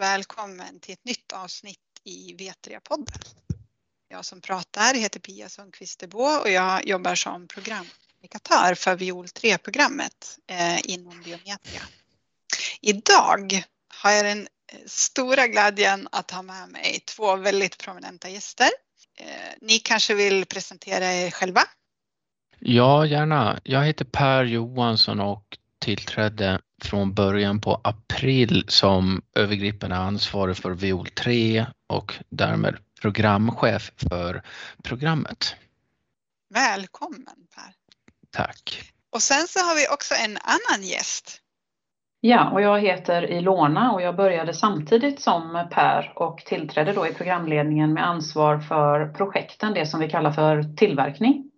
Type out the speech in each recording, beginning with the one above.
välkommen till ett nytt avsnitt i V3-podden. Jag som pratar heter Pia Sundqvist och jag jobbar som programkommunikatör för Viol 3-programmet eh, inom biometria. Idag har jag den eh, stora glädjen att ha med mig två väldigt prominenta gäster. Eh, ni kanske vill presentera er själva? Ja, gärna. Jag heter Per Johansson och tillträdde från början på april som övergripande ansvarig för Viol 3 och därmed programchef för programmet. Välkommen Per! Tack! Och sen så har vi också en annan gäst. Ja, och jag heter Ilona och jag började samtidigt som Per och tillträdde då i programledningen med ansvar för projekten, det som vi kallar för tillverkning.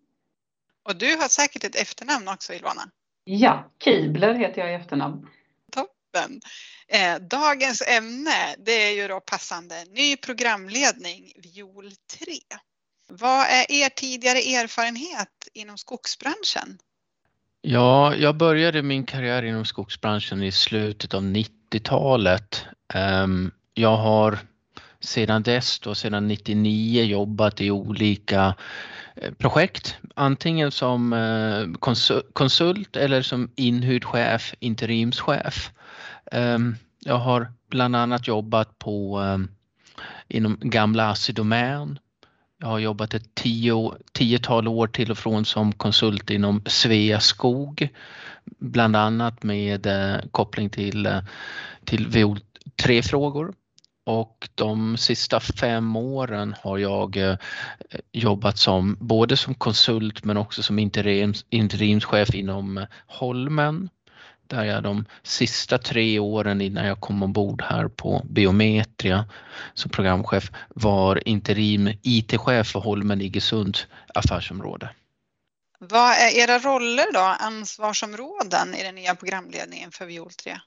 Och du har säkert ett efternamn också Ilona? Ja, Kibler heter jag i efternamn. Toppen! Eh, dagens ämne det är ju då passande ny programledning Viol 3. Vad är er tidigare erfarenhet inom skogsbranschen? Ja, jag började min karriär inom skogsbranschen i slutet av 90-talet. Ehm, jag har sedan dess, då, sedan 99, jobbat i olika Eh, projekt, antingen som eh, konsult eller som inhyrd chef, interimschef. Ehm, jag har bland annat jobbat på eh, inom gamla Assi Domän. Jag har jobbat ett tio, tiotal år till och från som konsult inom Sveaskog, bland annat med koppling till, till VO3-frågor och de sista fem åren har jag eh, jobbat som både som konsult men också som interims, interimschef inom eh, Holmen där jag de sista tre åren innan jag kom ombord här på Biometria som programchef var interim IT-chef för Holmen Iggesunds affärsområde. Vad är era roller då, ansvarsområden i den nya programledningen för Viol 3?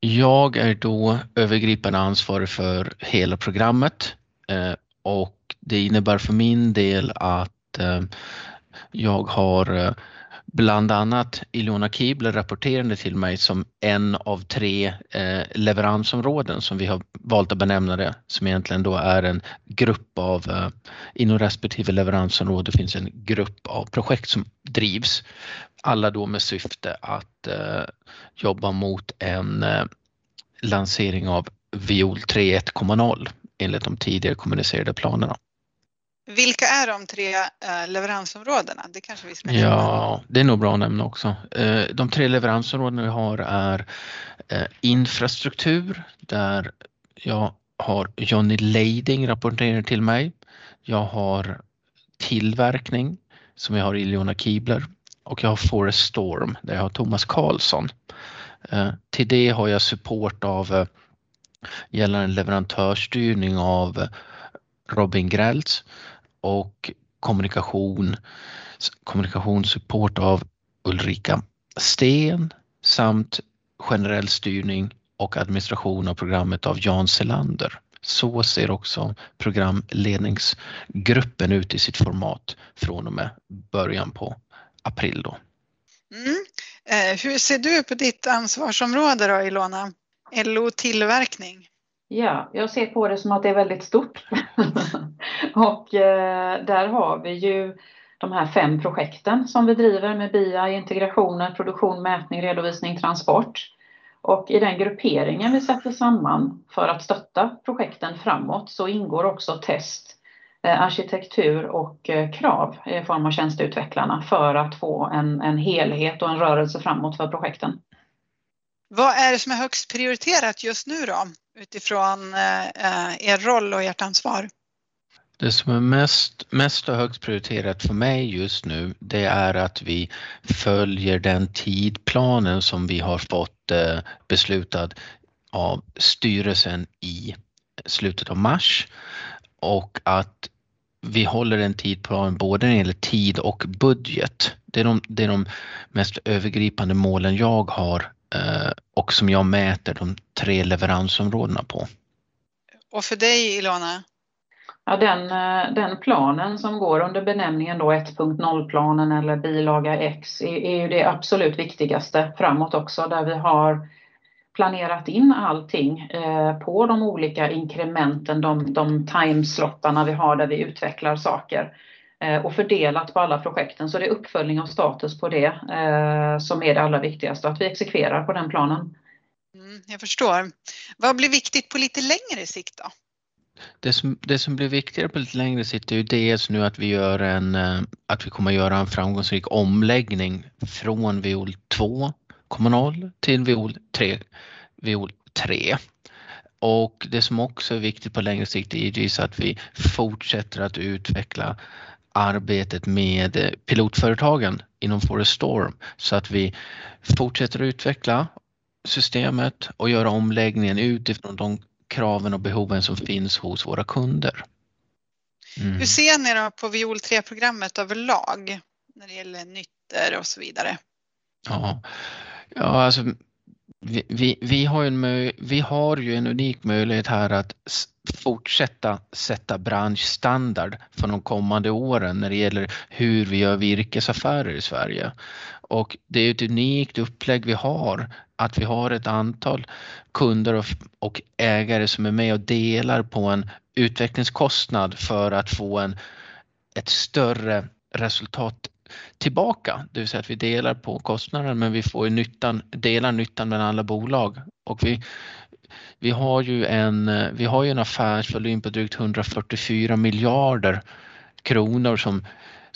Jag är då övergripande ansvarig för hela programmet eh, och det innebär för min del att eh, jag har eh, bland annat Ilona Kibler rapporterade till mig som en av tre eh, leveransområden som vi har valt att benämna det, som egentligen då är en grupp av, eh, inom respektive leveransområde finns en grupp av projekt som drivs alla då med syfte att eh, jobba mot en lansering av Viol 3 1.0 enligt de tidigare kommunicerade planerna. Vilka är de tre eh, leveransområdena? Det kanske vi ska nämna. Ja, det är nog bra att nämna också. Eh, de tre leveransområdena vi har är eh, infrastruktur där jag har Johnny Leiding rapporterar till mig. Jag har tillverkning som jag har Ilona Kibler och jag har Forest Storm där jag har Thomas Karlsson. Till det har jag support av gällande leverantörsstyrning av Robin Grältz och kommunikation, kommunikationssupport av Ulrika Sten samt generell styrning och administration av programmet av Jan Selander. Så ser också programledningsgruppen ut i sitt format från och med början på april då. Mm. Eh, hur ser du på ditt ansvarsområde då Ilona? LO tillverkning? Ja, jag ser på det som att det är väldigt stort. och eh, där har vi ju de här fem projekten som vi driver med BIA, integrationer, produktion, mätning, redovisning, transport. Och i den grupperingen vi sätter samman för att stötta projekten framåt så ingår också test, eh, arkitektur och eh, krav i form av tjänsteutvecklarna för att få en, en helhet och en rörelse framåt för projekten. Vad är det som är högst prioriterat just nu då utifrån eh, er roll och ert ansvar? Det som är mest, mest och högst prioriterat för mig just nu det är att vi följer den tidplanen som vi har fått eh, beslutad av styrelsen i slutet av mars och att vi håller en tidplan både när det gäller tid och budget. Det är de, det är de mest övergripande målen jag har eh, och som jag mäter de tre leveransområdena på. Och för dig Ilona? Ja, den, eh, den planen som går under benämningen 1.0-planen eller bilaga X är, är ju det absolut viktigaste framåt också där vi har planerat in allting eh, på de olika inkrementen, de, de timeslottarna vi har där vi utvecklar saker eh, och fördelat på alla projekten. Så det är uppföljning av status på det eh, som är det allra viktigaste, att vi exekverar på den planen. Mm, jag förstår. Vad blir viktigt på lite längre sikt då? Det som, det som blir viktigare på lite längre sikt är ju dels nu att vi gör en, eh, att vi kommer göra en framgångsrik omläggning från viol 2,0 till viol 3 viol 3. Och det som också är viktigt på längre sikt är givetvis att vi fortsätter att utveckla arbetet med eh, pilotföretagen inom Forest Storm så att vi fortsätter att utveckla systemet och göra omläggningen utifrån de kraven och behoven som finns hos våra kunder. Mm. Hur ser ni då på Viol 3-programmet överlag när det gäller nyttor och så vidare? Ja, ja alltså vi, vi, vi, har en, vi har ju en unik möjlighet här att fortsätta sätta branschstandard för de kommande åren när det gäller hur vi gör virkesaffärer i Sverige. Och det är ett unikt upplägg vi har, att vi har ett antal kunder och, och ägare som är med och delar på en utvecklingskostnad för att få en, ett större resultat tillbaka, det vill säga att vi delar på kostnaden men vi får nyttan, delar nyttan mellan alla bolag. Och vi, vi har ju en, vi har ju en affärsvolym på drygt 144 miljarder kronor som,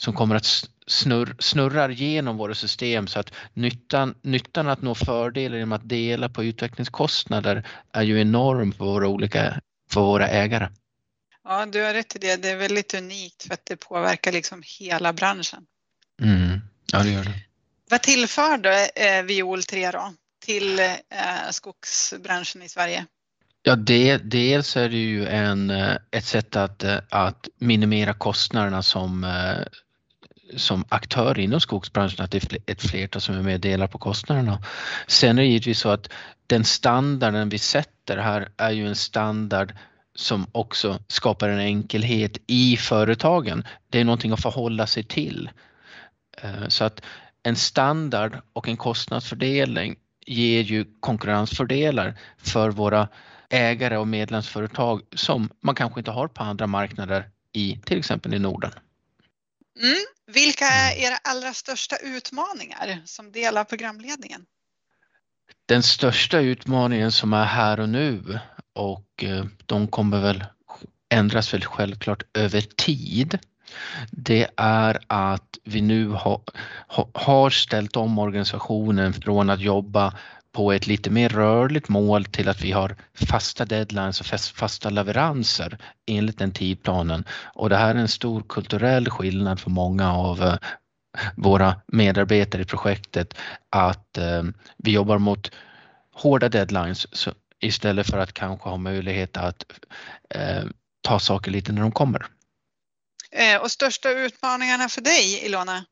som kommer att snurr, snurrar genom våra system så att nyttan, nyttan att nå fördelar genom att dela på utvecklingskostnader är ju enorm för våra olika, för våra ägare. Ja, du har rätt i det. Det är väldigt unikt för att det påverkar liksom hela branschen. Mm. Ja, det gör det. Vad tillför då eh, Viol 3 då till eh, skogsbranschen i Sverige? Ja, det, dels är det ju en, eh, ett sätt att, eh, att minimera kostnaderna som, eh, som aktör inom skogsbranschen, att det är ett flertal som är med och delar på kostnaderna. Sen är det givetvis så att den standarden vi sätter här är ju en standard som också skapar en enkelhet i företagen. Det är någonting att förhålla sig till. Eh, så att en standard och en kostnadsfördelning ger ju konkurrensfördelar för våra ägare och medlemsföretag som man kanske inte har på andra marknader i till exempel i Norden. Mm. Vilka är era allra största utmaningar som delar programledningen? Den största utmaningen som är här och nu och eh, de kommer väl ändras väl självklart över tid det är att vi nu har, har ställt om organisationen från att jobba på ett lite mer rörligt mål till att vi har fasta deadlines och fasta leveranser enligt den tidplanen. Och det här är en stor kulturell skillnad för många av eh, våra medarbetare i projektet att eh, vi jobbar mot hårda deadlines istället för att kanske ha möjlighet att eh, ta saker lite när de kommer. Och största utmaningarna för dig Ilona?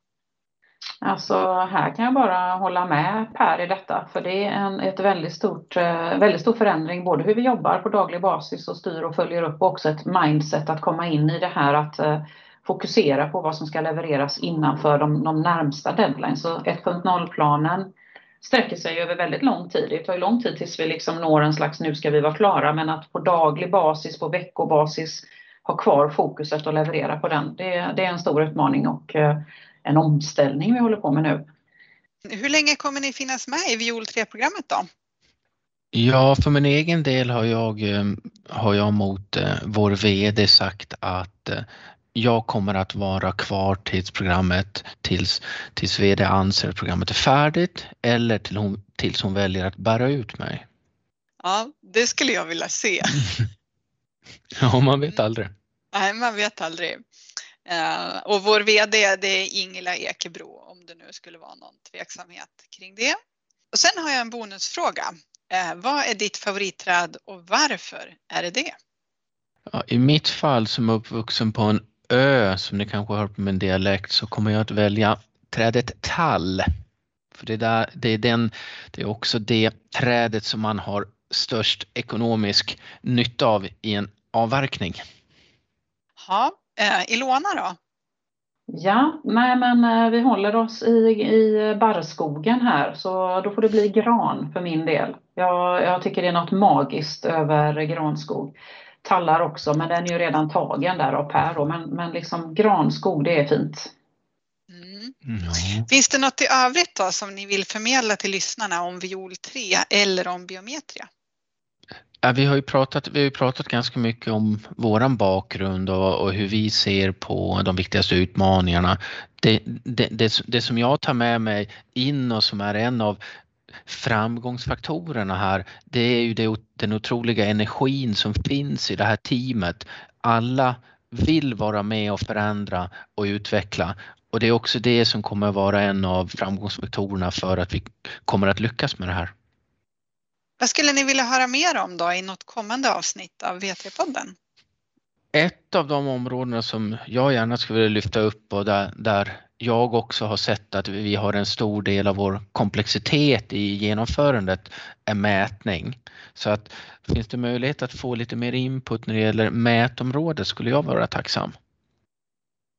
Alltså här kan jag bara hålla med Per i detta för det är en ett väldigt, stort, eh, väldigt stor förändring både hur vi jobbar på daglig basis och styr och följer upp och också ett mindset att komma in i det här att eh, fokusera på vad som ska levereras innanför de, de närmsta deadlines. Så 1.0-planen sträcker sig över väldigt lång tid. Det tar ju lång tid tills vi liksom når en slags nu ska vi vara klara men att på daglig basis, på veckobasis ha kvar fokuset och leverera på den. Det, det är en stor utmaning och eh, en omställning vi håller på med nu. Hur länge kommer ni finnas med i Viol 3-programmet då? Ja, för min egen del har jag, eh, har jag mot eh, vår VD sagt att jag kommer att vara kvar tills programmet, tills, tills VD anser att programmet är färdigt eller till hon, tills hon väljer att bära ut mig. Ja, det skulle jag vilja se. ja, man vet aldrig. Nej, man vet aldrig. Uh, och vår VD det är Ingela Ekebro om det nu skulle vara någon tveksamhet kring det. Och sen har jag en bonusfråga. Uh, vad är ditt favoritträd och varför är det det? Ja, I mitt fall som uppvuxen på en ö som ni kanske har hört på min dialekt så kommer jag att välja trädet tall. För det, där, det, är den, det är också det trädet som man har störst ekonomisk nytta av i en avverkning. Ja, eh, Ilona då? Ja, nej men eh, vi håller oss i, i barrskogen här så då får det bli gran för min del. Jag, jag tycker det är något magiskt över granskog. Tallar också, men den är ju redan tagen där av Per. Då. Men, men liksom granskog, det är fint. Mm. Mm. Finns det något i övrigt då som ni vill förmedla till lyssnarna om viol 3 eller om biometria? Ja, vi har ju pratat, vi har pratat ganska mycket om våran bakgrund och, och, hur vi ser på de viktigaste utmaningarna. Det, det, det, det, som jag tar med mig in och som är en av framgångsfaktorerna här, det är ju det, den otroliga energin som finns i det här teamet. Alla vill vara med och förändra och utveckla och det är också det som kommer vara en av framgångsfaktorerna för att vi kommer att lyckas med det här. Vad skulle ni vilja höra mer om då i något kommande avsnitt av V3-podden? Ett av de områdena som jag gärna skulle vilja lyfta upp och där, där jag också har sett att vi har en stor del av vår komplexitet i genomförandet är mätning. Så att finns det möjlighet att få lite mer input när det gäller mätområdet skulle jag vara tacksam.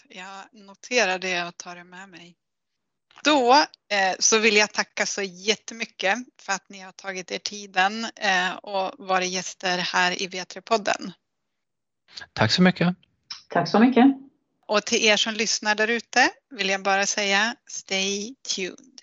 Jag noterar det och tar det med mig. Då eh, så vill jag tacka så jättemycket för att ni har tagit er tiden eh, och varit gäster här i V3-podden. Tack så mycket. Tack så mycket. Och till er som lyssnar där ute vill jag bara säga Stay tuned.